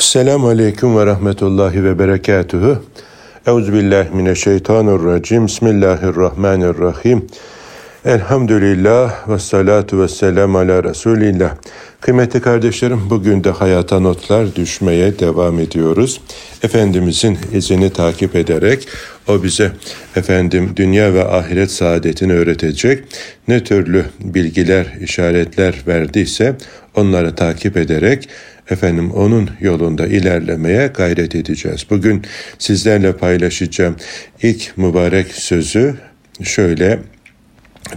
Selamun Aleyküm ve Rahmetullahi ve Berekatuhu. Euzubillahimineşşeytanirracim. Bismillahirrahmanirrahim. Elhamdülillah ve salatu ve selam ala Resulillah. Kıymetli kardeşlerim bugün de hayata notlar düşmeye devam ediyoruz. Efendimizin izini takip ederek o bize efendim dünya ve ahiret saadetini öğretecek ne türlü bilgiler, işaretler verdiyse onları takip ederek efendim onun yolunda ilerlemeye gayret edeceğiz. Bugün sizlerle paylaşacağım ilk mübarek sözü şöyle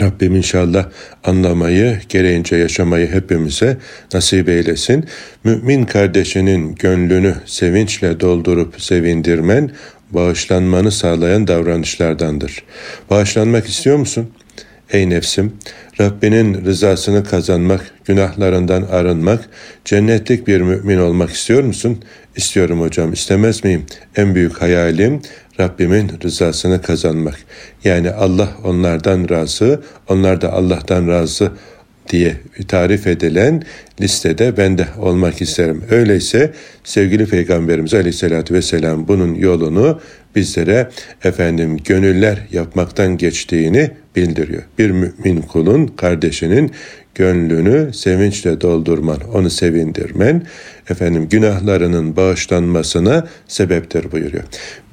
Rabbim inşallah anlamayı, gereğince yaşamayı hepimize nasip eylesin. Mümin kardeşinin gönlünü sevinçle doldurup sevindirmen, bağışlanmanı sağlayan davranışlardandır. Bağışlanmak istiyor musun? Ey nefsim, Rabbinin rızasını kazanmak, günahlarından arınmak, cennetlik bir mümin olmak istiyor musun? İstiyorum hocam, istemez miyim? En büyük hayalim Rabbimin rızasını kazanmak. Yani Allah onlardan razı, onlar da Allah'tan razı diye tarif edilen listede ben de olmak isterim. Öyleyse sevgili Peygamberimiz Aleyhisselatü Vesselam bunun yolunu bizlere efendim gönüller yapmaktan geçtiğini bildiriyor. Bir mümin kulun kardeşinin gönlünü sevinçle doldurman, onu sevindirmen, efendim günahlarının bağışlanmasına sebeptir buyuruyor.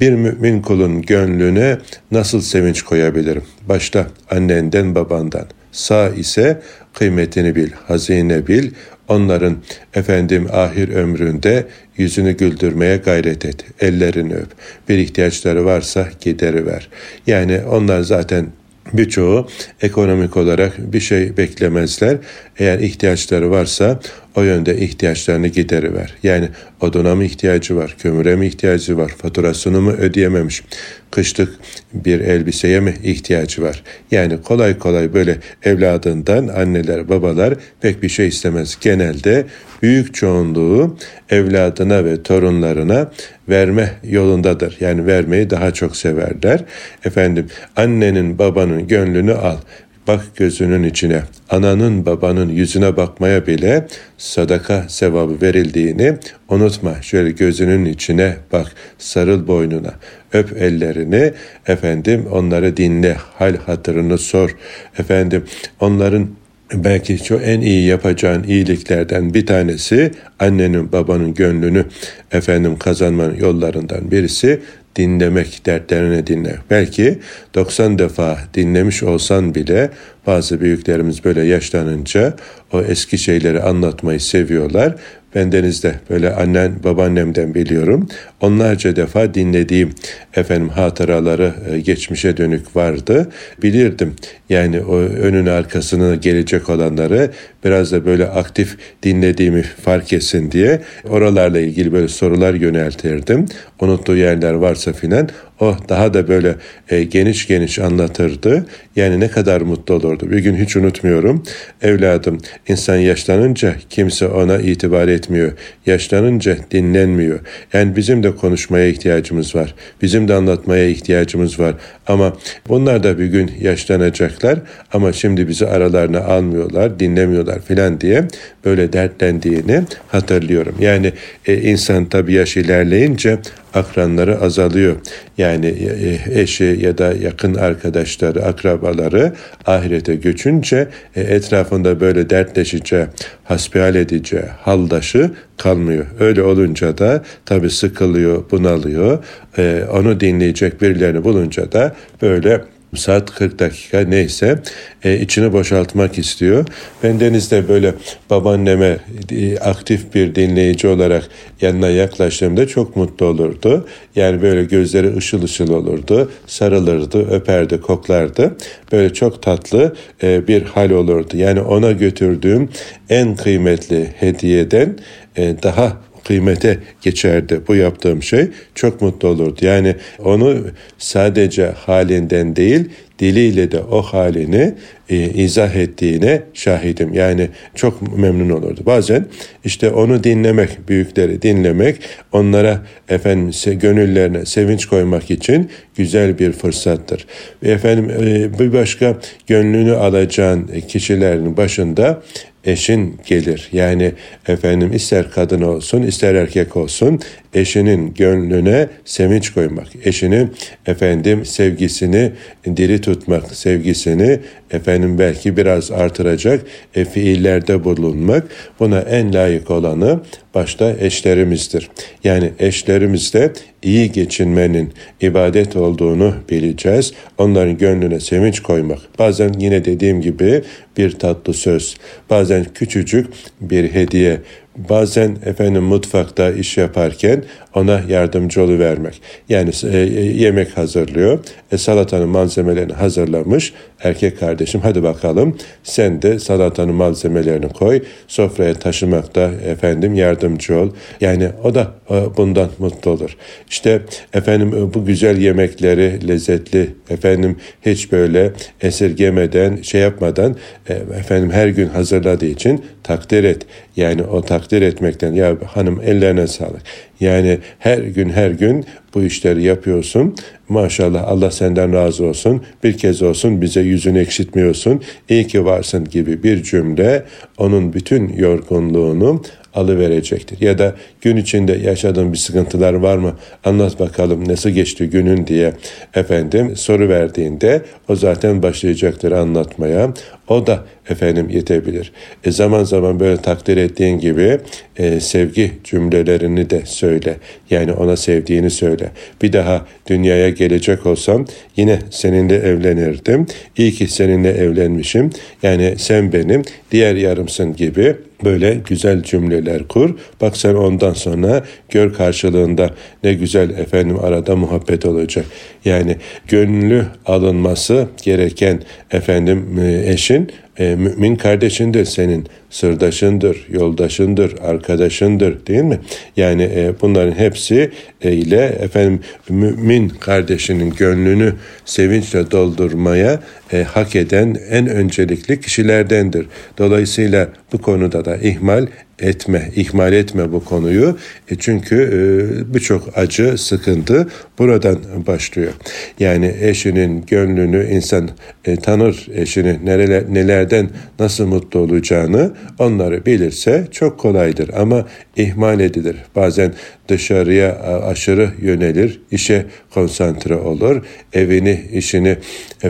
Bir mümin kulun gönlüne nasıl sevinç koyabilirim? Başta annenden babandan. Sağ ise kıymetini bil, hazine bil, onların efendim ahir ömründe yüzünü güldürmeye gayret et, ellerini öp. Bir ihtiyaçları varsa gideri ver. Yani onlar zaten birçoğu ekonomik olarak bir şey beklemezler. Eğer ihtiyaçları varsa o yönde ihtiyaçlarını gideriver. Yani oduna mı ihtiyacı var, kömüre mi ihtiyacı var, faturasını mı ödeyememiş, kışlık bir elbiseye mi ihtiyacı var? Yani kolay kolay böyle evladından anneler, babalar pek bir şey istemez. Genelde büyük çoğunluğu evladına ve torunlarına verme yolundadır. Yani vermeyi daha çok severler. Efendim annenin babanın gönlünü al. Bak gözünün içine, ananın babanın yüzüne bakmaya bile sadaka sevabı verildiğini unutma. Şöyle gözünün içine bak, sarıl boynuna, öp ellerini, efendim onları dinle, hal hatırını sor. Efendim onların belki çok en iyi yapacağın iyiliklerden bir tanesi annenin babanın gönlünü efendim kazanmanın yollarından birisi dinlemek, dertlerini dinle. Belki 90 defa dinlemiş olsan bile bazı büyüklerimiz böyle yaşlanınca o eski şeyleri anlatmayı seviyorlar. Bendeniz de böyle annen babaannemden biliyorum. Onlarca defa dinlediğim efendim hatıraları e, geçmişe dönük vardı. Bilirdim yani o önün arkasına gelecek olanları biraz da böyle aktif dinlediğimi fark etsin diye oralarla ilgili böyle sorular yöneltirdim. Unuttuğu yerler varsa filan o daha da böyle e, geniş geniş anlatırdı. Yani ne kadar mutlu olurdu. Bir gün hiç unutmuyorum. Evladım insan yaşlanınca kimse ona itibar etmiyor. Yaşlanınca dinlenmiyor. Yani bizim de konuşmaya ihtiyacımız var. Bizim de anlatmaya ihtiyacımız var. Ama bunlar da bir gün yaşlanacaklar ama şimdi bizi aralarına almıyorlar, dinlemiyorlar filan diye böyle dertlendiğini hatırlıyorum. Yani e, insan tabii yaş ilerleyince akranları azalıyor. Yani e, eşi ya da yakın arkadaşları, akrabaları ahirete göçünce e, etrafında böyle dertleşeceği, hasbihal edeceği haldaşı kalmıyor. Öyle olunca da tabii sıkılıyor, bunalıyor. E, onu dinleyecek birilerini bulunca da böyle saat 40 dakika neyse e, içini boşaltmak istiyor. Ben denizde böyle babaanneme e, aktif bir dinleyici olarak yanına yaklaştığımda çok mutlu olurdu. Yani böyle gözleri ışıl ışıl olurdu, sarılırdı, öperdi, koklardı. Böyle çok tatlı e, bir hal olurdu. Yani ona götürdüğüm en kıymetli hediyeden e, daha kıymete geçerdi bu yaptığım şey. Çok mutlu olurdu. Yani onu sadece halinden değil diliyle de o halini e, izah ettiğine şahidim. Yani çok memnun olurdu. Bazen işte onu dinlemek, büyükleri dinlemek, onlara efendim gönüllerine sevinç koymak için güzel bir fırsattır. Efendim e, bir başka gönlünü alacağın kişilerin başında eşin gelir. Yani efendim ister kadın olsun ister erkek olsun eşinin gönlüne sevinç koymak, eşinin efendim sevgisini diri tutmak, sevgisini efendim belki biraz artıracak e, fiillerde bulunmak buna en layık olanı başta eşlerimizdir. Yani eşlerimizle iyi geçinmenin ibadet olduğunu bileceğiz. Onların gönlüne sevinç koymak. Bazen yine dediğim gibi bir tatlı söz, bazen küçücük bir hediye, bazen efendim mutfakta iş yaparken ona yardımcı vermek. Yani e, e, yemek hazırlıyor. E, salatanın malzemelerini hazırlamış. Erkek kardeşim hadi bakalım sen de salatanın malzemelerini koy. Sofraya taşımakta efendim yardımcı ol. Yani o da e, bundan mutlu olur. İşte efendim e, bu güzel yemekleri lezzetli efendim hiç böyle esirgemeden şey yapmadan e, efendim her gün hazırladığı için takdir et. Yani o takdir etmekten ya hanım ellerine sağlık. Yani her gün her gün bu işleri yapıyorsun. Maşallah Allah senden razı olsun. Bir kez olsun bize yüzünü ekşitmiyorsun. İyi ki varsın gibi bir cümle onun bütün yorgunluğunu alıverecektir. Ya da gün içinde yaşadığın bir sıkıntılar var mı? Anlat bakalım nasıl geçti günün diye efendim soru verdiğinde o zaten başlayacaktır anlatmaya. O da efendim yetebilir. E zaman zaman böyle takdir ettiğin gibi e, sevgi cümlelerini de söyle. Yani ona sevdiğini söyle. Bir daha dünyaya gelecek olsam yine seninle evlenirdim. İyi ki seninle evlenmişim. Yani sen benim diğer yarımsın gibi böyle güzel cümleler kur. Bak sen ondan sonra gör karşılığında ne güzel efendim arada muhabbet olacak. Yani gönlü alınması gereken efendim e, eşin e, mümin kardeşindir senin, sırdaşındır, yoldaşındır, arkadaşındır değil mi? Yani e, bunların hepsi e, ile efendim mümin kardeşinin gönlünü sevinçle doldurmaya e, hak eden en öncelikli kişilerdendir. Dolayısıyla bu konuda da ihmal etme, ihmal etme bu konuyu. E çünkü e, birçok acı, sıkıntı buradan başlıyor. Yani eşinin gönlünü insan e, tanır eşini nereler, nelerden nasıl mutlu olacağını onları bilirse çok kolaydır ama ihmal edilir. Bazen dışarıya aşırı yönelir, işe konsantre olur, evini, işini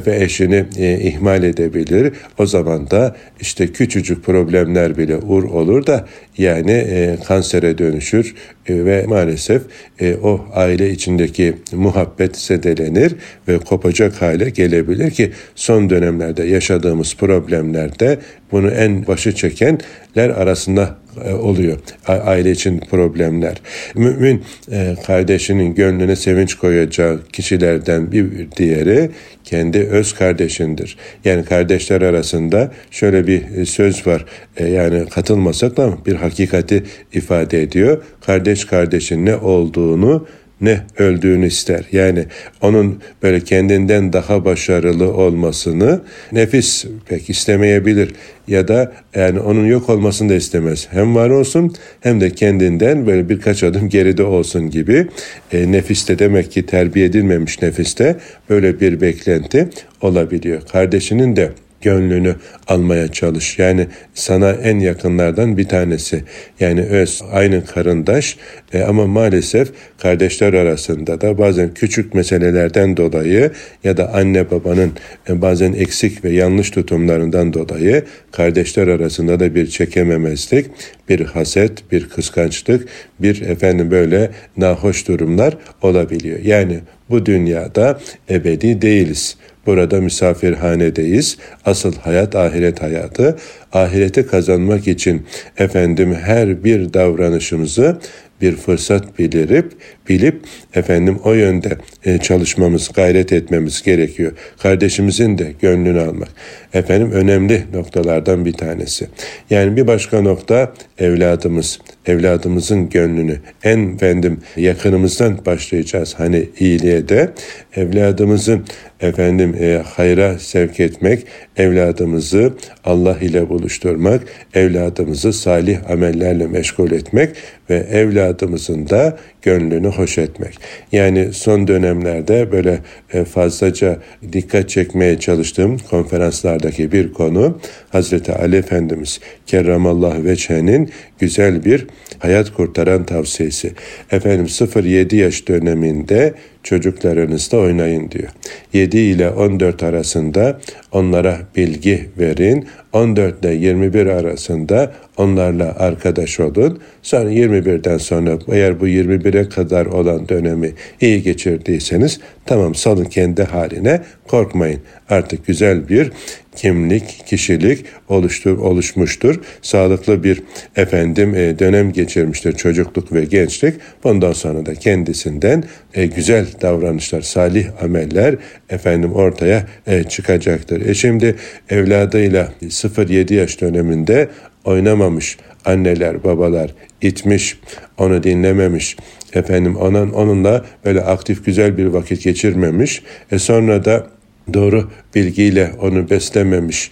ve eşini e, ihmal edebilir. O zaman da işte küçücük problemler bile ur olur da yani e, kansere dönüşür e, ve maalesef e, o aile içindeki muhabbet sedelenir ve kopacak hale gelebilir ki son dönemlerde yaşadığımız problemlerde bunu en başı çekenler arasında e, oluyor. Aile için problemler. Mümin e, kardeşinin gönlüne sevinç koyacağı kişilerden bir diğeri kendi öz kardeşindir. Yani kardeşler arasında şöyle bir e, söz var. Yani katılmasak da bir hakikati ifade ediyor. Kardeş kardeşin ne olduğunu ne öldüğünü ister. Yani onun böyle kendinden daha başarılı olmasını nefis pek istemeyebilir ya da yani onun yok olmasını da istemez. Hem var olsun hem de kendinden böyle birkaç adım geride olsun gibi e, nefiste demek ki terbiye edilmemiş nefiste böyle bir beklenti olabiliyor. Kardeşinin de gönlünü almaya çalış. Yani sana en yakınlardan bir tanesi. Yani öz, aynı karındaş e, ama maalesef kardeşler arasında da bazen küçük meselelerden dolayı ya da anne babanın e, bazen eksik ve yanlış tutumlarından dolayı kardeşler arasında da bir çekememezlik, bir haset, bir kıskançlık, bir efendim böyle nahoş durumlar olabiliyor. Yani bu dünyada ebedi değiliz. Burada misafirhanedeyiz. Asıl hayat ahiret hayatı. Ahireti kazanmak için efendim her bir davranışımızı bir fırsat bilirip bilip efendim o yönde e, çalışmamız, gayret etmemiz gerekiyor. Kardeşimizin de gönlünü almak. Efendim önemli noktalardan bir tanesi. Yani bir başka nokta evladımız. Evladımızın gönlünü en efendim yakınımızdan başlayacağız hani iyiliğe de evladımızın efendim e, hayra sevk etmek, evladımızı Allah ile buluşturmak, evladımızı salih amellerle meşgul etmek ve evladımızın da gönlünü hoş etmek. Yani son dönemlerde böyle e, fazlaca dikkat çekmeye çalıştığım konferanslardaki bir konu Hazreti Ali Efendimiz Kerramallahu Veçhe'nin güzel bir hayat kurtaran tavsiyesi. Efendim 0-7 yaş döneminde çocuklarınızla oynayın diyor. 7 ile 14 arasında onlara bilgi verin. 14 ile 21 arasında onlarla arkadaş olun. Sonra 21'den sonra eğer bu 21'e kadar olan dönemi iyi geçirdiyseniz tamam salın kendi haline korkmayın. Artık güzel bir kimlik, kişilik oluştur, oluşmuştur. Sağlıklı bir efendim e, dönem geçirmiştir çocukluk ve gençlik. Bundan sonra da kendisinden e, güzel davranışlar, salih ameller efendim ortaya e, çıkacaktır. E şimdi evladıyla 0-7 yaş döneminde oynamamış anneler, babalar itmiş, onu dinlememiş, efendim onun onunla böyle aktif güzel bir vakit geçirmemiş. E sonra da doğru bilgiyle onu beslememiş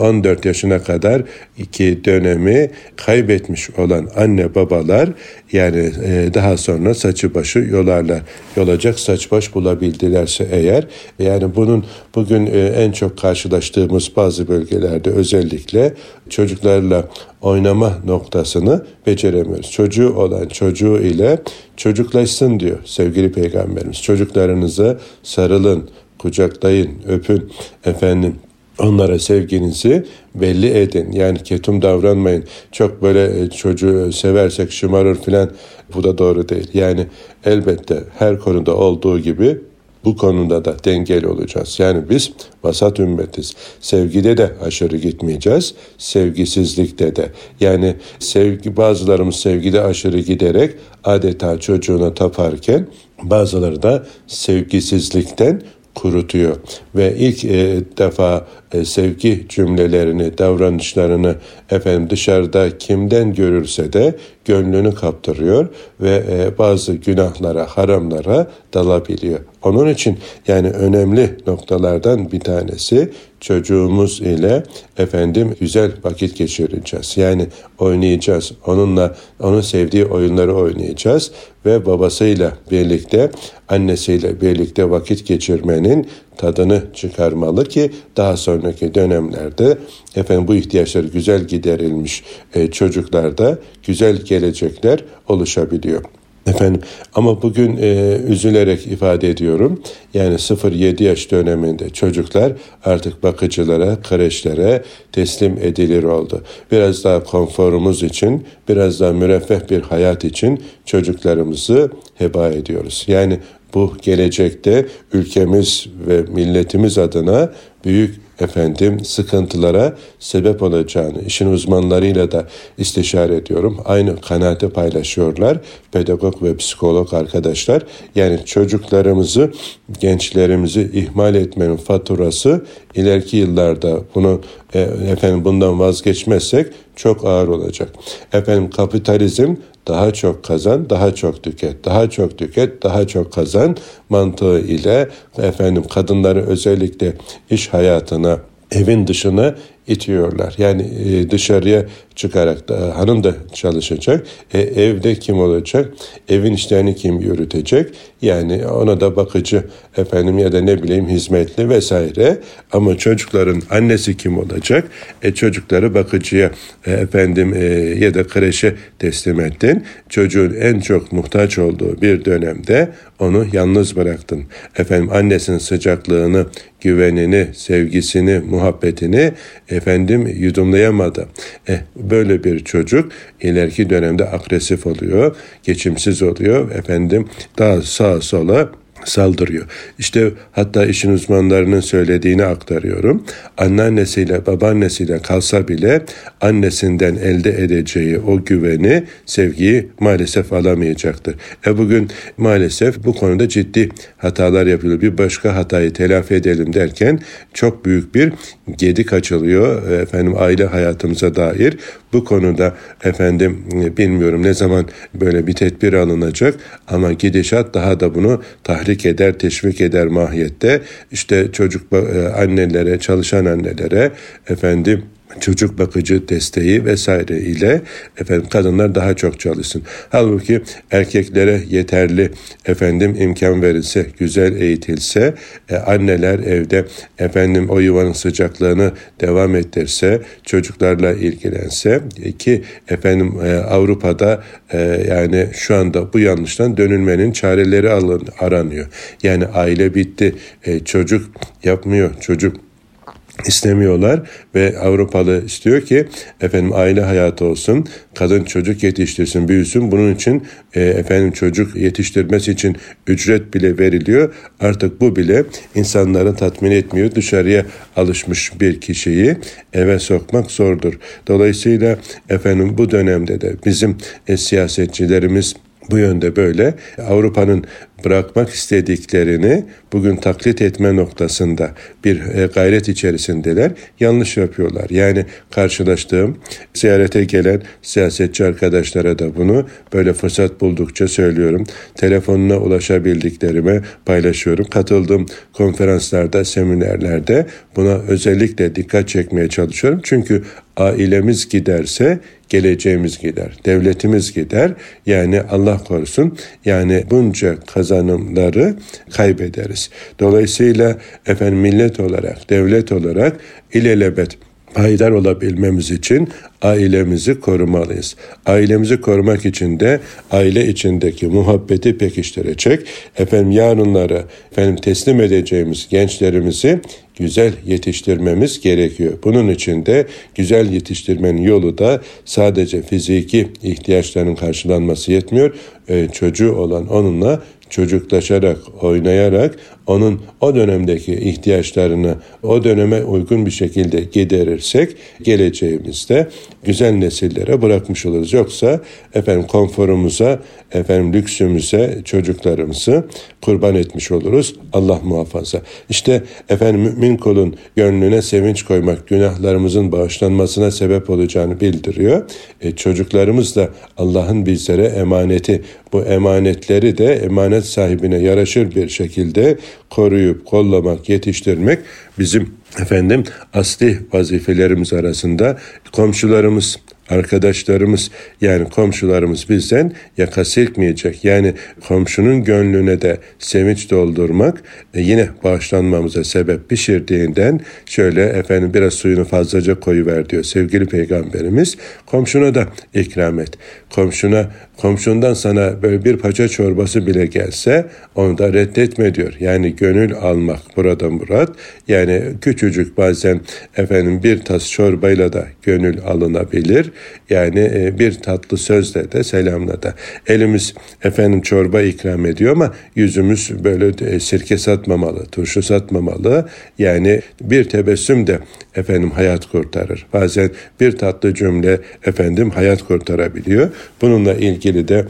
14 e, yaşına kadar iki dönemi kaybetmiş olan anne babalar yani e, daha sonra saçı başı yolarlar. Yolacak saç baş bulabildilerse eğer yani bunun bugün e, en çok karşılaştığımız bazı bölgelerde özellikle çocuklarla oynama noktasını beceremiyoruz. Çocuğu olan çocuğu ile çocuklaşsın diyor sevgili peygamberimiz. Çocuklarınıza sarılın, kucaklayın, öpün efendim onlara sevginizi belli edin. Yani ketum davranmayın. Çok böyle e, çocuğu seversek şımarır filan bu da doğru değil. Yani elbette her konuda olduğu gibi bu konuda da dengeli olacağız. Yani biz vasat ümmetiz. Sevgide de aşırı gitmeyeceğiz. Sevgisizlikte de. Yani sevgi bazılarımız sevgide aşırı giderek adeta çocuğuna taparken bazıları da sevgisizlikten kurutuyor ve ilk e, defa e, sevgi cümlelerini, davranışlarını efendim dışarıda kimden görürse de gönlünü kaptırıyor ve e, bazı günahlara, haramlara dalabiliyor. Onun için yani önemli noktalardan bir tanesi çocuğumuz ile efendim güzel vakit geçireceğiz. Yani oynayacağız. Onunla onun sevdiği oyunları oynayacağız ve babasıyla birlikte, annesiyle birlikte vakit geçirmenin tadını çıkarmalı ki daha sonraki dönemlerde efendim bu ihtiyaçlar güzel giderilmiş e, çocuklarda güzel gelecekler oluşabiliyor. Efendim ama bugün e, üzülerek ifade ediyorum. Yani 0-7 yaş döneminde çocuklar artık bakıcılara, kreşlere teslim edilir oldu. Biraz daha konforumuz için, biraz daha müreffeh bir hayat için çocuklarımızı heba ediyoruz. Yani bu gelecekte ülkemiz ve milletimiz adına büyük efendim sıkıntılara sebep olacağını işin uzmanlarıyla da istişare ediyorum. Aynı kanaati paylaşıyorlar pedagog ve psikolog arkadaşlar. Yani çocuklarımızı, gençlerimizi ihmal etmenin faturası ileriki yıllarda bunu e, efendim bundan vazgeçmezsek çok ağır olacak. Efendim kapitalizm daha çok kazan, daha çok tüket, daha çok tüket, daha çok kazan mantığı ile efendim kadınları özellikle iş hayatına evin dışına itiyorlar. Yani e, dışarıya çıkarak da hanım da çalışacak. E, evde kim olacak? Evin işlerini kim yürütecek? Yani ona da bakıcı efendim ya da ne bileyim hizmetli vesaire. Ama çocukların annesi kim olacak? E, çocukları bakıcıya e, efendim e, ya da kreşe teslim ettin. Çocuğun en çok muhtaç olduğu bir dönemde onu yalnız bıraktın. Efendim annesinin sıcaklığını, güvenini, sevgisini, muhabbetini efendim yudumlayamadı. Eh, böyle bir çocuk ileriki dönemde agresif oluyor, geçimsiz oluyor. Efendim daha sağa sola saldırıyor. İşte hatta işin uzmanlarının söylediğini aktarıyorum. Anneannesiyle babaannesiyle kalsa bile annesinden elde edeceği o güveni, sevgiyi maalesef alamayacaktır. E bugün maalesef bu konuda ciddi hatalar yapılıyor. Bir başka hatayı telafi edelim derken çok büyük bir gedik açılıyor efendim aile hayatımıza dair. Bu konuda efendim bilmiyorum ne zaman böyle bir tedbir alınacak ama gidişat daha da bunu tahrik eder, teşvik eder mahiyette. İşte çocuk e, annelere, çalışan annelere efendim çocuk bakıcı desteği vesaire ile efendim kadınlar daha çok çalışsın. Halbuki erkeklere yeterli efendim imkan verilse, güzel eğitilse, e, anneler evde efendim o yuvanın sıcaklığını devam ettirse, çocuklarla ilgilense ki efendim e, Avrupa'da e, yani şu anda bu yanlıştan dönülmenin çareleri alın, aranıyor. Yani aile bitti, e, çocuk yapmıyor, çocuk istemiyorlar ve Avrupalı istiyor ki efendim aile hayatı olsun, kadın çocuk yetiştirsin, büyüsün. Bunun için e, efendim çocuk yetiştirmesi için ücret bile veriliyor. Artık bu bile insanları tatmin etmiyor. Dışarıya alışmış bir kişiyi eve sokmak zordur. Dolayısıyla efendim bu dönemde de bizim e, siyasetçilerimiz bu yönde böyle Avrupa'nın bırakmak istediklerini bugün taklit etme noktasında bir e, gayret içerisindeler. Yanlış yapıyorlar. Yani karşılaştığım ziyarete gelen siyasetçi arkadaşlara da bunu böyle fırsat buldukça söylüyorum. Telefonuna ulaşabildiklerime paylaşıyorum. Katıldığım konferanslarda, seminerlerde buna özellikle dikkat çekmeye çalışıyorum. Çünkü ailemiz giderse geleceğimiz gider, devletimiz gider. Yani Allah korusun yani bunca kazanımları kaybederiz. Dolayısıyla efendim millet olarak, devlet olarak ilelebet payidar olabilmemiz için ailemizi korumalıyız. Ailemizi korumak için de aile içindeki muhabbeti pekiştirecek, efendim yarınları efendim teslim edeceğimiz gençlerimizi güzel yetiştirmemiz gerekiyor. Bunun için de güzel yetiştirmenin yolu da sadece fiziki ihtiyaçların karşılanması yetmiyor. Ee, çocuğu olan onunla çocuklaşarak, oynayarak onun o dönemdeki ihtiyaçlarını o döneme uygun bir şekilde giderirsek geleceğimizde güzel nesillere bırakmış oluruz. Yoksa efendim konforumuza, efendim lüksümüze çocuklarımızı kurban etmiş oluruz. Allah muhafaza. İşte efendim mümin kulun gönlüne sevinç koymak günahlarımızın bağışlanmasına sebep olacağını bildiriyor. E, çocuklarımız da Allah'ın bizlere emaneti. Bu emanetleri de emanet sahibine yaraşır bir şekilde koruyup kollamak, yetiştirmek bizim efendim asli vazifelerimiz arasında komşularımız arkadaşlarımız yani komşularımız bizden yaka silkmeyecek. Yani komşunun gönlüne de sevinç doldurmak e, yine bağışlanmamıza sebep pişirdiğinden şöyle efendim biraz suyunu fazlaca koyuver diyor sevgili peygamberimiz. Komşuna da ikram et. Komşuna komşundan sana böyle bir paça çorbası bile gelse onu da reddetme diyor. Yani gönül almak burada murat. Yani küçücük bazen efendim bir tas çorbayla da gönül alınabilir. Yani e, bir tatlı sözle de selamla da. Elimiz efendim çorba ikram ediyor ama yüzümüz böyle e, sirke satmamalı, turşu satmamalı. Yani bir tebessüm de efendim hayat kurtarır. Bazen bir tatlı cümle efendim hayat kurtarabiliyor. Bununla ilgili de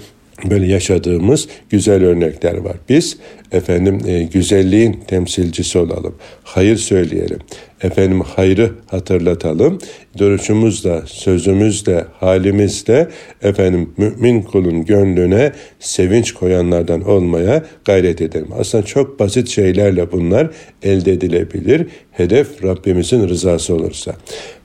böyle yaşadığımız güzel örnekler var. Biz efendim e, güzelliğin temsilcisi olalım. Hayır söyleyelim. Efendim hayrı hatırlatalım. Duruşumuzla, sözümüzle, halimizle efendim mümin kulun gönlüne sevinç koyanlardan olmaya gayret edelim. Aslında çok basit şeylerle bunlar elde edilebilir. Hedef Rabbimizin rızası olursa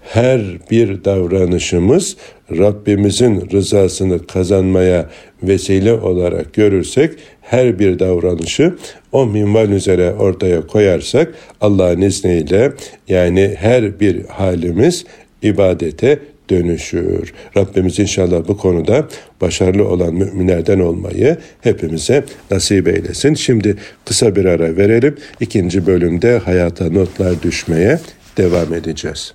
her bir davranışımız Rabbimizin rızasını kazanmaya vesile olarak görürsek her bir davranışı o minval üzere ortaya koyarsak Allah'ın izniyle yani her bir halimiz ibadete dönüşür. Rabbimiz inşallah bu konuda başarılı olan müminlerden olmayı hepimize nasip eylesin. Şimdi kısa bir ara verelim. İkinci bölümde hayata notlar düşmeye devam edeceğiz.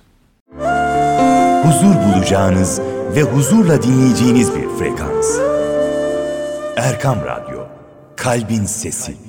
Huzur bulacağınız ve huzurla dinleyeceğiniz bir frekans. Erkam Radyo, Kalbin Sesi.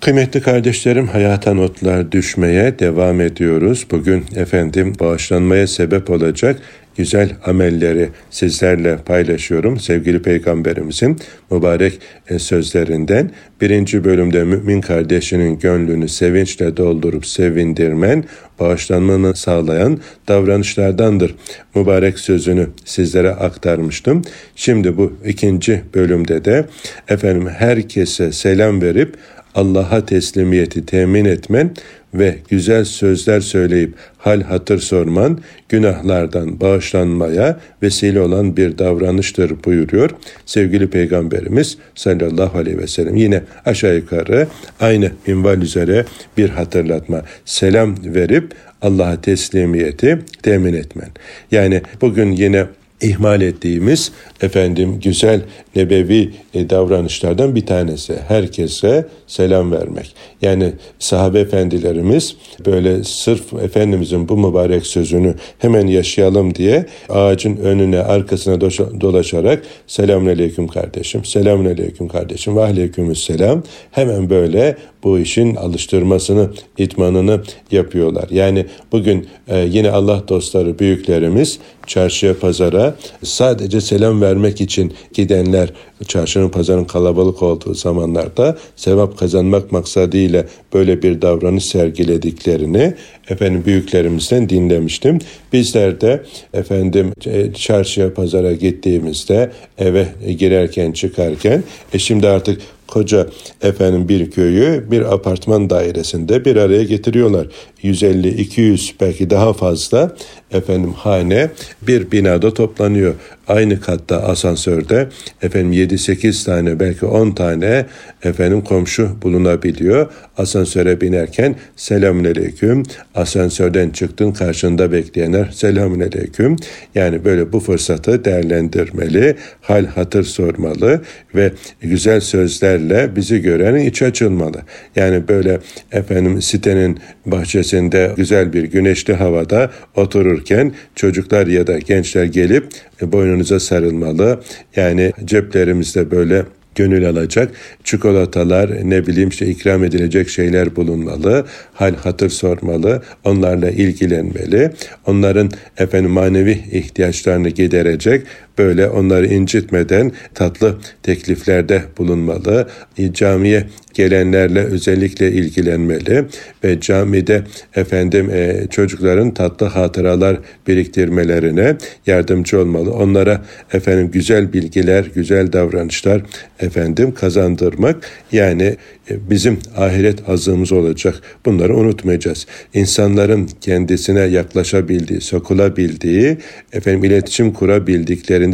Kıymetli kardeşlerim hayata notlar düşmeye devam ediyoruz. Bugün efendim bağışlanmaya sebep olacak güzel amelleri sizlerle paylaşıyorum. Sevgili Peygamberimizin mübarek e, sözlerinden birinci bölümde mümin kardeşinin gönlünü sevinçle doldurup sevindirmen, bağışlanmanı sağlayan davranışlardandır. Mübarek sözünü sizlere aktarmıştım. Şimdi bu ikinci bölümde de efendim herkese selam verip Allah'a teslimiyeti temin etmen ve güzel sözler söyleyip hal hatır sorman günahlardan bağışlanmaya vesile olan bir davranıştır buyuruyor sevgili peygamberimiz sallallahu aleyhi ve sellem. Yine aşağı yukarı aynı minval üzere bir hatırlatma. Selam verip Allah'a teslimiyeti temin etmen. Yani bugün yine ihmal ettiğimiz efendim güzel nebevi e, davranışlardan bir tanesi. Herkese selam vermek. Yani sahabe efendilerimiz böyle sırf Efendimizin bu mübarek sözünü hemen yaşayalım diye ağacın önüne arkasına dolaşarak selamun aleyküm kardeşim, selamun aleyküm kardeşim ve aleykümüs selam hemen böyle bu işin alıştırmasını, itmanını yapıyorlar. Yani bugün e, yine Allah dostları, büyüklerimiz çarşıya, pazara sadece selam vermek için gidenler çarşının pazarın kalabalık olduğu zamanlarda sevap kazanmak maksadıyla böyle bir davranış sergilediklerini efendim büyüklerimizden dinlemiştim. Bizler de efendim e, çarşıya pazara gittiğimizde eve girerken çıkarken e şimdi artık koca efendim bir köyü bir apartman dairesinde bir araya getiriyorlar. 150 200 belki daha fazla efendim hane bir binada toplanıyor. Aynı katta asansörde efendim 7-8 tane belki 10 tane efendim komşu bulunabiliyor. Asansöre binerken selamünaleyküm. Asansörden çıktın karşında bekleyenler selamünaleyküm. Yani böyle bu fırsatı değerlendirmeli, hal hatır sormalı ve güzel sözlerle bizi görenin iç açılmalı. Yani böyle efendim sitenin bahçesinde güzel bir güneşli havada otururken çocuklar ya da gençler gelip boynunuza sarılmalı. Yani ceplerimizde böyle gönül alacak çikolatalar ne bileyim işte ikram edilecek şeyler bulunmalı. Hal hatır sormalı. Onlarla ilgilenmeli. Onların efendim manevi ihtiyaçlarını giderecek böyle onları incitmeden tatlı tekliflerde bulunmalı. Camiye gelenlerle özellikle ilgilenmeli ve camide efendim e, çocukların tatlı hatıralar biriktirmelerine yardımcı olmalı. Onlara efendim güzel bilgiler, güzel davranışlar efendim kazandırmak yani e, bizim ahiret azığımız olacak. Bunları unutmayacağız. İnsanların kendisine yaklaşabildiği, sokulabildiği, efendim iletişim kurabildikleri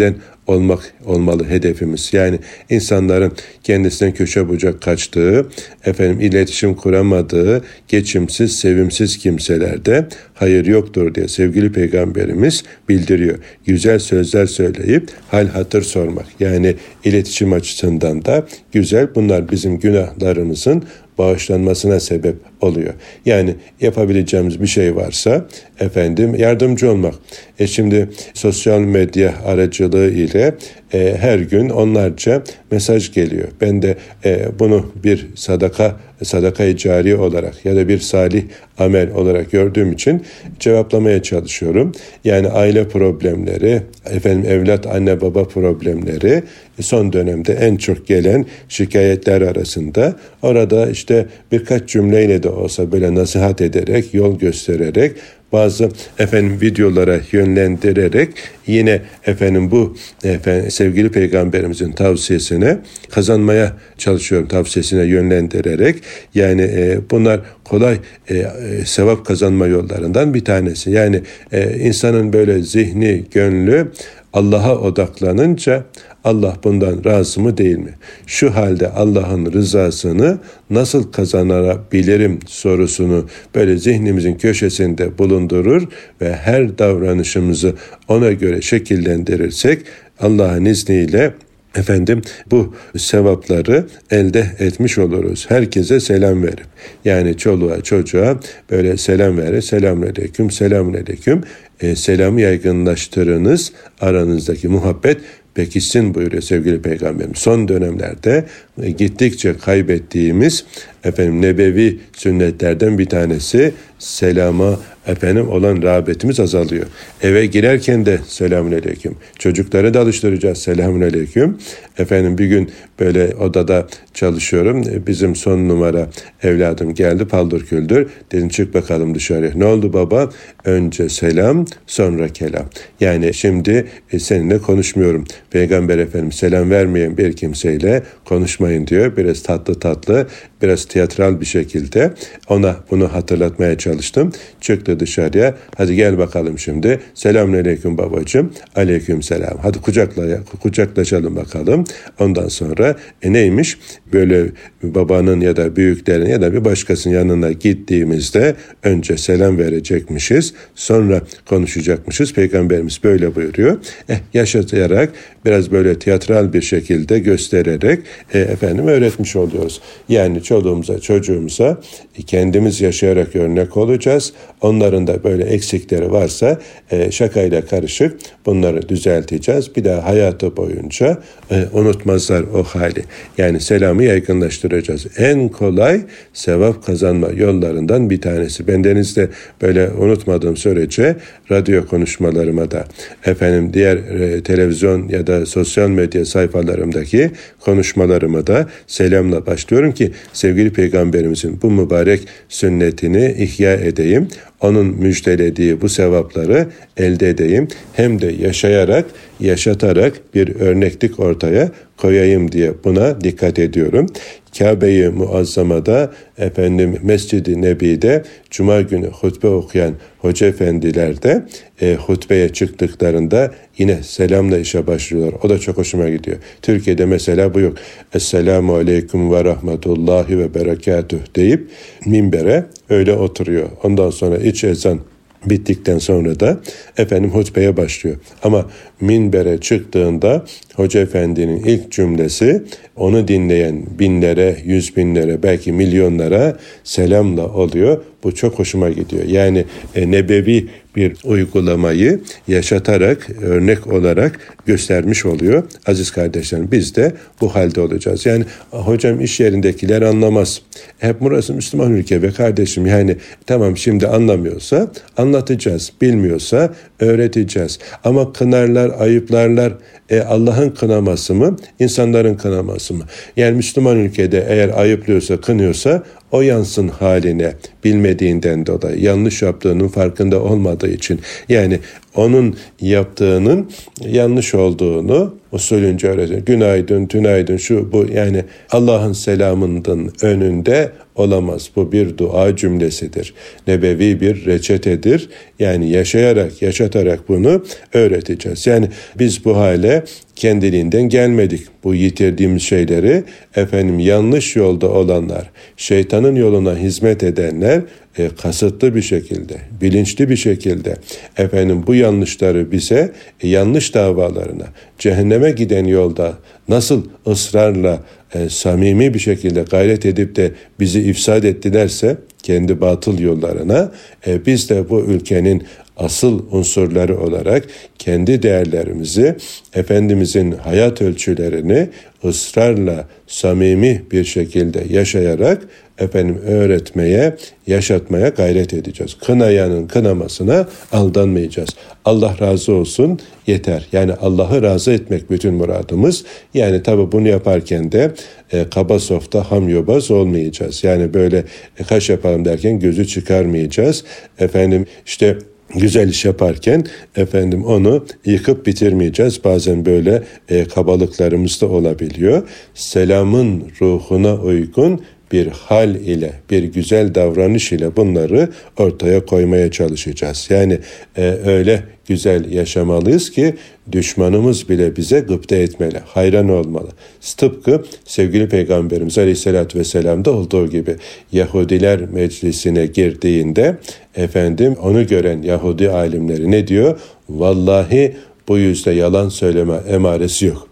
olmak olmalı hedefimiz. Yani insanların kendisinden köşe bucak kaçtığı, efendim iletişim kuramadığı, geçimsiz, sevimsiz kimselerde hayır yoktur diye sevgili peygamberimiz bildiriyor. Güzel sözler söyleyip hal hatır sormak. Yani iletişim açısından da güzel. Bunlar bizim günahlarımızın bağışlanmasına sebep oluyor. Yani yapabileceğimiz bir şey varsa efendim yardımcı olmak. E şimdi sosyal medya aracılığı ile e, her gün onlarca mesaj geliyor. Ben de e, bunu bir sadaka sadaka cari olarak ya da bir salih amel olarak gördüğüm için cevaplamaya çalışıyorum. Yani aile problemleri, efendim evlat anne baba problemleri son dönemde en çok gelen şikayetler arasında orada işte birkaç cümleyle de olsa böyle nasihat ederek, yol göstererek bazı efendim videolara yönlendirerek yine efendim bu efendim, sevgili peygamberimizin tavsiyesine kazanmaya çalışıyorum tavsiyesine yönlendirerek yani e, bunlar kolay e, e, sevap kazanma yollarından bir tanesi. Yani e, insanın böyle zihni, gönlü Allah'a odaklanınca Allah bundan razı mı değil mi? Şu halde Allah'ın rızasını nasıl kazanabilirim sorusunu böyle zihnimizin köşesinde bulundurur ve her davranışımızı ona göre şekillendirirsek Allah'ın izniyle efendim bu sevapları elde etmiş oluruz. Herkese selam verip yani çoluğa çocuğa böyle selam verir. Selamun aleyküm, selamun aleyküm. E, selamı yaygınlaştırınız. Aranızdaki muhabbet pekişsin buyuruyor sevgili peygamberim. Son dönemlerde gittikçe kaybettiğimiz efendim nebevi sünnetlerden bir tanesi selama efendim olan rağbetimiz azalıyor. Eve girerken de selamun aleyküm. Çocukları da alıştıracağız selamun aleyküm. Efendim bir gün böyle odada çalışıyorum. Bizim son numara evladım geldi paldır küldür. Dedim çık bakalım dışarıya. Ne oldu baba? Önce selam sonra kelam. Yani şimdi e, seninle konuşmuyorum. Peygamber Efendimiz selam vermeyen bir kimseyle konuşmayın diyor. Biraz tatlı tatlı, biraz tiyatral bir şekilde ona bunu hatırlatmaya çalıştım. Çıktı dışarıya. Hadi gel bakalım şimdi. Selamünaleyküm babacığım. Aleyküm selam. Hadi kucakla, kucaklaşalım bakalım. Ondan sonra e neymiş? Böyle babanın ya da büyüklerin ya da bir başkasının yanına gittiğimizde önce selam verecekmişiz. Sonra konuşacakmışız. Peygamberimiz böyle buyuruyor. Eh, yaşatarak biraz böyle tiyatral bir şekilde göstererek e, efendim öğretmiş oluyoruz. Yani çoluğumuza çocuğumuza kendimiz yaşayarak örnek olacağız. Onların da böyle eksikleri varsa e, şakayla karışık bunları düzelteceğiz. Bir daha hayatı boyunca e, unutmazlar o hali. Yani selamı yaygınlaştıracağız. En kolay sevap kazanma yollarından bir tanesi. Bendenizde böyle unutmadığım sürece radyo konuşmalarıma da efendim diğer e, televizyon ya da sosyal medya sayfalarımdaki konuşmalarıma da selamla başlıyorum ki sevgili peygamberimizin bu mübarek sünnetini ihya edeyim onun müjdelediği bu sevapları elde edeyim. Hem de yaşayarak, yaşatarak bir örneklik ortaya koyayım diye buna dikkat ediyorum. Kabe-i Muazzama'da efendim Mescid-i Nebi'de Cuma günü hutbe okuyan hoca efendiler de e, hutbeye çıktıklarında yine selamla işe başlıyorlar. O da çok hoşuma gidiyor. Türkiye'de mesela bu yok. Esselamu Aleyküm ve Rahmetullahi ve Berekatuh deyip minbere öyle oturuyor. Ondan sonra iç ezan bittikten sonra da efendim hutbeye başlıyor. Ama minbere çıktığında Hoca Efendi'nin ilk cümlesi onu dinleyen binlere, yüz binlere, belki milyonlara selamla oluyor. Bu çok hoşuma gidiyor. Yani e, nebevi bir uygulamayı yaşatarak, örnek olarak göstermiş oluyor. Aziz kardeşlerim biz de bu halde olacağız. Yani hocam iş yerindekiler anlamaz. Hep burası Müslüman ülke ve kardeşim yani tamam şimdi anlamıyorsa anlatacağız. Bilmiyorsa öğreteceğiz. Ama kınarlar, ayıplarlar e, Allah'ın kınaması mı, insanların kınaması mı? Yani Müslüman ülkede eğer ayıplıyorsa, kınıyorsa o yansın haline bilmediğinden dolayı yanlış yaptığının farkında olmadığı için yani onun yaptığının yanlış olduğunu usulünce öğretiyor. Günaydın, tünaydın şu bu yani Allah'ın selamının önünde olamaz. Bu bir dua cümlesidir. Nebevi bir reçetedir. Yani yaşayarak, yaşatarak bunu öğreteceğiz. Yani biz bu hale kendiliğinden gelmedik. Bu yitirdiğimiz şeyleri efendim yanlış yolda olanlar, şeytanın yoluna hizmet edenler e, kasıtlı bir şekilde, bilinçli bir şekilde efendim bu yanlışları bize e, yanlış davalarına, cehenneme giden yolda nasıl ısrarla e, samimi bir şekilde gayret edip de bizi ifsad ettilerse kendi batıl yollarına e, biz de bu ülkenin asıl unsurları olarak kendi değerlerimizi, Efendimizin hayat ölçülerini ısrarla samimi bir şekilde yaşayarak efendim öğretmeye, yaşatmaya gayret edeceğiz. Kınayanın kınamasına aldanmayacağız. Allah razı olsun yeter. Yani Allah'ı razı etmek bütün muradımız. Yani tabi bunu yaparken de e, kaba softa ham yobaz olmayacağız. Yani böyle e, kaş yapalım derken gözü çıkarmayacağız. Efendim işte güzel iş yaparken efendim onu yıkıp bitirmeyeceğiz. Bazen böyle e, kabalıklarımız da olabiliyor. Selamın ruhuna uygun bir hal ile, bir güzel davranış ile bunları ortaya koymaya çalışacağız. Yani e, öyle güzel yaşamalıyız ki düşmanımız bile bize gıpta etmeli, hayran olmalı. Tıpkı sevgili Peygamberimiz Aleyhisselatü Vesselam'da olduğu gibi Yahudiler meclisine girdiğinde efendim onu gören Yahudi alimleri ne diyor? Vallahi bu yüzde yalan söyleme emaresi yok.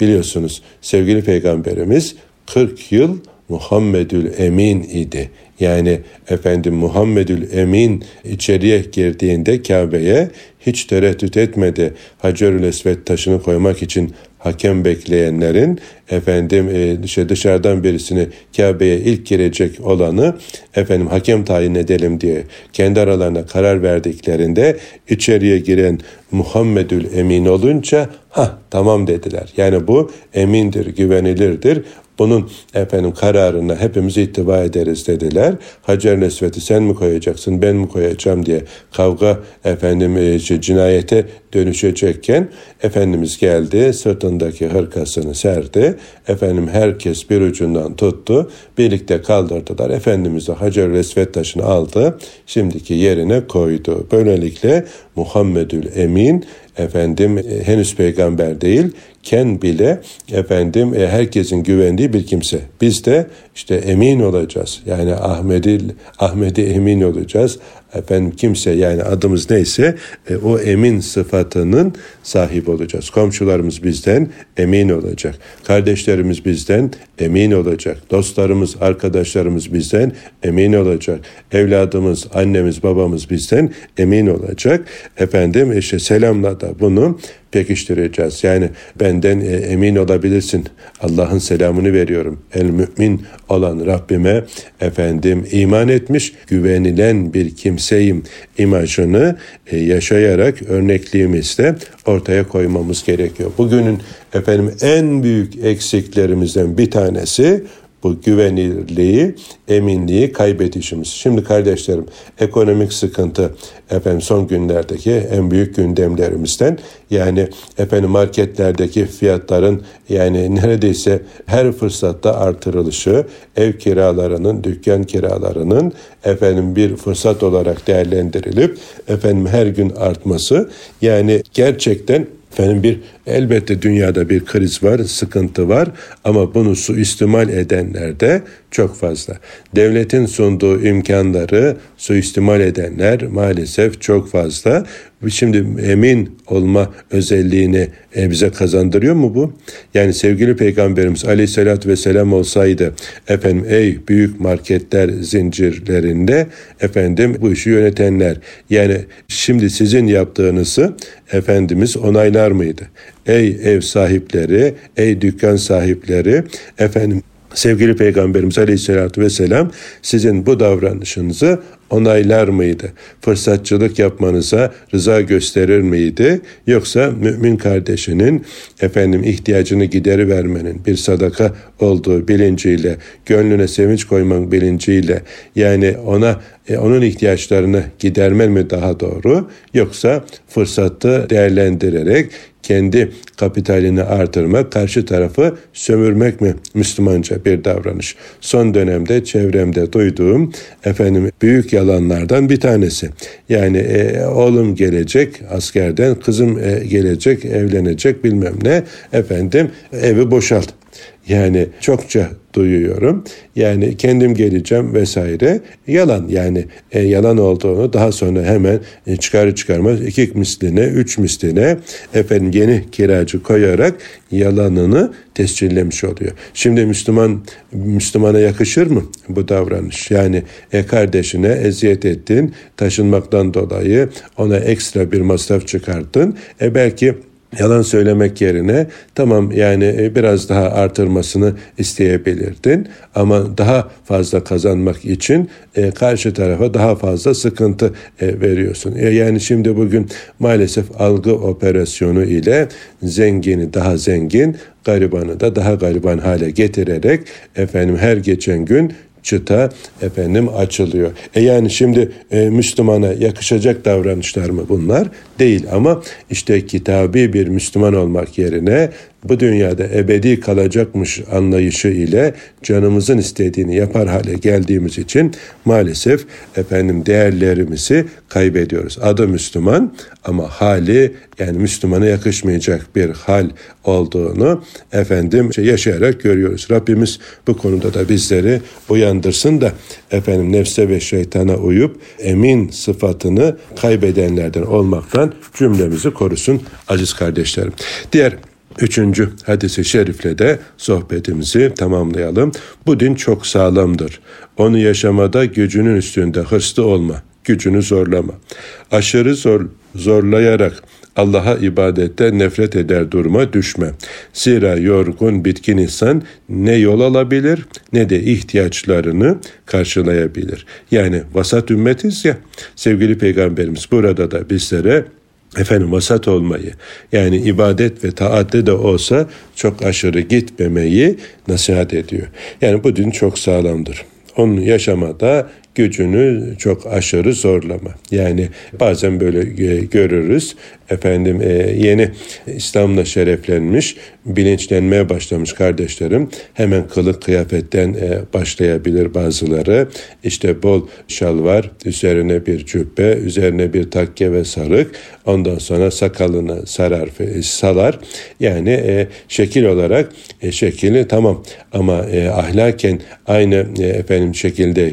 Biliyorsunuz sevgili Peygamberimiz 40 yıl Muhammedül Emin idi. Yani efendim Muhammedül Emin içeriye girdiğinde Kabe'ye hiç tereddüt etmedi. Hacerül Esved taşını koymak için hakem bekleyenlerin efendim işte dışarıdan birisini Kabe'ye ilk girecek olanı efendim hakem tayin edelim diye kendi aralarına karar verdiklerinde içeriye giren Muhammedül Emin olunca ha tamam dediler. Yani bu emindir, güvenilirdir. Bunun efendim kararına hepimiz ittiba ederiz dediler. Hacer Nesvet'i sen mi koyacaksın ben mi koyacağım diye kavga efendim e, cinayete dönüşecekken Efendimiz geldi sırtındaki hırkasını serdi. Efendim herkes bir ucundan tuttu. Birlikte kaldırdılar. Efendimiz de Hacer Esvet taşını aldı. Şimdiki yerine koydu. Böylelikle Muhammedül Emin efendim e, henüz peygamber değil ken bile efendim e, herkesin güvendiği bir kimse. Biz de işte emin olacağız. Yani Ahmedi Ahmedi emin olacağız. Efendim kimse yani adımız neyse e, o emin sıfatının sahip olacağız. Komşularımız bizden emin olacak. Kardeşlerimiz bizden emin olacak. Dostlarımız, arkadaşlarımız bizden emin olacak. Evladımız, annemiz, babamız bizden emin olacak. Efendim işte selamla da bunu pekiştireceğiz. Yani benden e, emin olabilirsin. Allah'ın selamını veriyorum. El mümin olan Rabbime efendim iman etmiş, güvenilen bir kimseyim imajını e, yaşayarak örnekliğimizde ortaya koymamız gerekiyor. Bugünün efendim en büyük eksiklerimizden bir tanesi bu güvenilirliği, eminliği kaybedişimiz. Şimdi kardeşlerim ekonomik sıkıntı efendim son günlerdeki en büyük gündemlerimizden yani efendim marketlerdeki fiyatların yani neredeyse her fırsatta artırılışı, ev kiralarının, dükkan kiralarının efendim bir fırsat olarak değerlendirilip efendim her gün artması yani gerçekten Efendim bir elbette dünyada bir kriz var, sıkıntı var ama bunu suistimal edenler de çok fazla. Devletin sunduğu imkanları suistimal edenler maalesef çok fazla. Şimdi emin olma özelliğini e, bize kazandırıyor mu bu? Yani sevgili Peygamberimiz aleyhissalatü vesselam olsaydı efendim ey büyük marketler zincirlerinde efendim bu işi yönetenler yani şimdi sizin yaptığınızı Efendimiz onaylar mıydı? Ey ev sahipleri, ey dükkan sahipleri efendim sevgili Peygamberimiz Aleyhisselatü Vesselam sizin bu davranışınızı onaylar mıydı? Fırsatçılık yapmanıza rıza gösterir miydi? Yoksa mümin kardeşinin efendim ihtiyacını gideri vermenin bir sadaka olduğu bilinciyle, gönlüne sevinç koymak bilinciyle yani ona e, onun ihtiyaçlarını gidermen mi daha doğru yoksa fırsatı değerlendirerek kendi kapitalini artırmak, karşı tarafı sömürmek mi Müslümanca bir davranış? Son dönemde çevremde duyduğum efendim büyük yalanlardan bir tanesi. Yani e, oğlum gelecek askerden, kızım e, gelecek, evlenecek bilmem ne. Efendim evi boşalt. Yani çokça duyuyorum. Yani kendim geleceğim vesaire. Yalan yani e, yalan olduğunu daha sonra hemen e, çıkarı çıkarmaz iki misline, üç misline efendim yeni kiracı koyarak yalanını tescillemiş oluyor. Şimdi Müslüman Müslümana yakışır mı bu davranış? Yani e, kardeşine eziyet ettin, taşınmaktan dolayı ona ekstra bir masraf çıkarttın. E belki yalan söylemek yerine tamam yani e, biraz daha artırmasını isteyebilirdin ama daha fazla kazanmak için e, karşı tarafa daha fazla sıkıntı e, veriyorsun. E, yani şimdi bugün maalesef algı operasyonu ile zengini daha zengin, garibanı da daha gariban hale getirerek efendim her geçen gün çıta efendim açılıyor. E yani şimdi e, Müslümana yakışacak davranışlar mı bunlar? Değil ama işte kitabi bir Müslüman olmak yerine bu dünyada ebedi kalacakmış anlayışı ile canımızın istediğini yapar hale geldiğimiz için maalesef efendim değerlerimizi kaybediyoruz. Adı Müslüman ama hali yani Müslümana yakışmayacak bir hal olduğunu efendim yaşayarak görüyoruz. Rabbimiz bu konuda da bizleri uyandırsın da efendim nefse ve şeytana uyup emin sıfatını kaybedenlerden olmaktan cümlemizi korusun aziz kardeşlerim. Diğer Üçüncü hadisi şerifle de sohbetimizi tamamlayalım. Bu din çok sağlamdır. Onu yaşamada gücünün üstünde hırslı olma, gücünü zorlama. Aşırı zor, zorlayarak Allah'a ibadette nefret eder duruma düşme. Zira yorgun, bitkin insan ne yol alabilir ne de ihtiyaçlarını karşılayabilir. Yani vasat ümmetiz ya sevgili peygamberimiz burada da bizlere efendim vasat olmayı yani ibadet ve taatte de olsa çok aşırı gitmemeyi nasihat ediyor. Yani bu din çok sağlamdır. Onun yaşamada gücünü çok aşırı zorlama. Yani bazen böyle görürüz. Efendim e, yeni İslam'la şereflenmiş, bilinçlenmeye başlamış kardeşlerim. Hemen kılık kıyafetten e, başlayabilir bazıları. İşte bol şalvar, üzerine bir cübbe, üzerine bir takke ve sarık. Ondan sonra sakalını sarar, salar. Yani e, şekil olarak e, şekili tamam ama e, ahlaken aynı e, efendim şekilde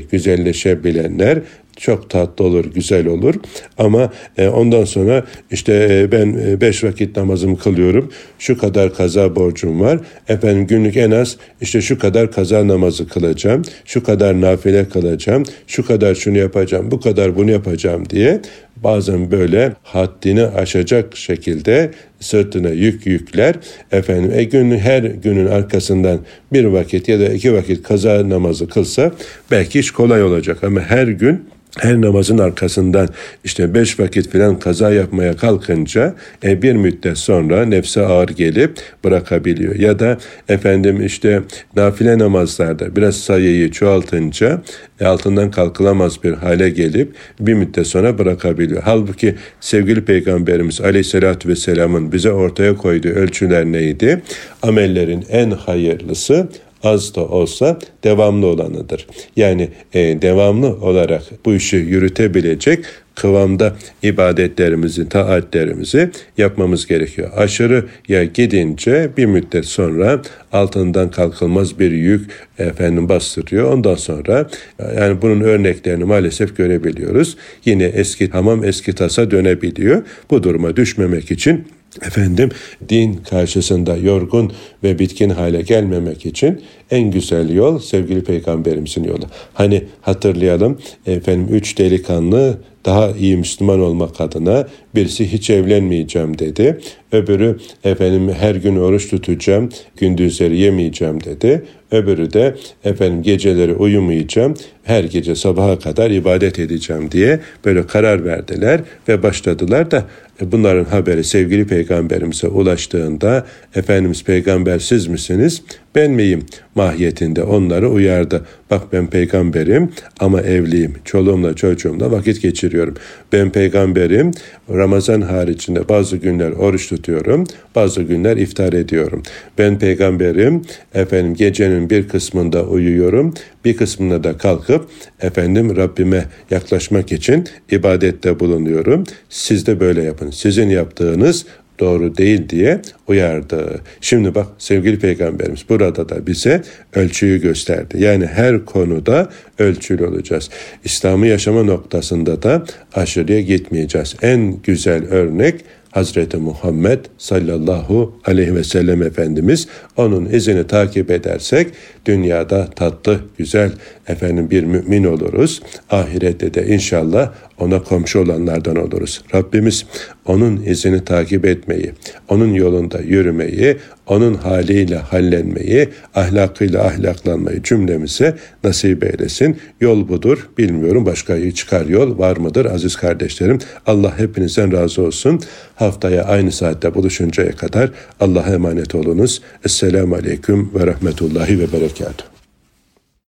güzelleşebilenler çok tatlı olur, güzel olur. Ama e, ondan sonra işte e, ben e, beş vakit namazımı kılıyorum. Şu kadar kaza borcum var. Efendim günlük en az işte şu kadar kaza namazı kılacağım. Şu kadar nafile kılacağım. Şu kadar şunu yapacağım. Bu kadar bunu yapacağım diye bazen böyle haddini aşacak şekilde sırtına yük yükler. Efendim e günün her günün arkasından bir vakit ya da iki vakit kaza namazı kılsa belki iş kolay olacak ama her gün her namazın arkasından işte beş vakit filan kaza yapmaya kalkınca e, bir müddet sonra nefse ağır gelip bırakabiliyor. Ya da efendim işte nafile namazlarda biraz sayıyı çoğaltınca e, altından kalkılamaz bir hale gelip bir müddet sonra bırakabiliyor. Halbuki sevgili Peygamberimiz Aleyhisselatü Vesselam'ın bize ortaya koyduğu ölçüler neydi? Amellerin en hayırlısı az da olsa devamlı olanıdır. Yani e, devamlı olarak bu işi yürütebilecek kıvamda ibadetlerimizi, taatlerimizi yapmamız gerekiyor. Aşırı ya gidince bir müddet sonra altından kalkılmaz bir yük efendim bastırıyor. Ondan sonra yani bunun örneklerini maalesef görebiliyoruz. Yine eski hamam eski tasa dönebiliyor. Bu duruma düşmemek için efendim din karşısında yorgun ve bitkin hale gelmemek için en güzel yol sevgili peygamberimizin yolu. Hani hatırlayalım efendim üç delikanlı daha iyi Müslüman olmak adına birisi hiç evlenmeyeceğim dedi. Öbürü efendim her gün oruç tutacağım, gündüzleri yemeyeceğim dedi. Öbürü de efendim geceleri uyumayacağım, her gece sabaha kadar ibadet edeceğim diye böyle karar verdiler ve başladılar da bunların haberi sevgili peygamberimize ulaştığında Efendimiz peygamber siz misiniz ben miyim mahiyetinde onları uyardı. Bak ben peygamberim ama evliyim. Çoluğumla çocuğumla vakit geçiriyorum. Ben peygamberim. Ramazan haricinde bazı günler oruç tutuyorum. Bazı günler iftar ediyorum. Ben peygamberim. Efendim gecenin bir kısmında uyuyorum. Bir kısmında da kalkıp efendim Rabbime yaklaşmak için ibadette bulunuyorum. Siz de böyle yapın. Sizin yaptığınız doğru değil diye uyardı. Şimdi bak sevgili peygamberimiz burada da bize ölçüyü gösterdi. Yani her konuda ölçülü olacağız. İslam'ı yaşama noktasında da aşırıya gitmeyeceğiz. En güzel örnek Hazreti Muhammed sallallahu aleyhi ve sellem Efendimiz onun izini takip edersek dünyada tatlı, güzel efendim bir mümin oluruz. Ahirette de inşallah ona komşu olanlardan oluruz. Rabbimiz onun izini takip etmeyi, onun yolunda yürümeyi, onun haliyle hallenmeyi, ahlakıyla ahlaklanmayı cümlemize nasip eylesin. Yol budur. Bilmiyorum başka çıkar yol var mıdır aziz kardeşlerim? Allah hepinizden razı olsun. Haftaya aynı saatte buluşuncaya kadar Allah'a emanet olunuz. Esselamu Aleyküm ve Rahmetullahi ve Berekatuhu.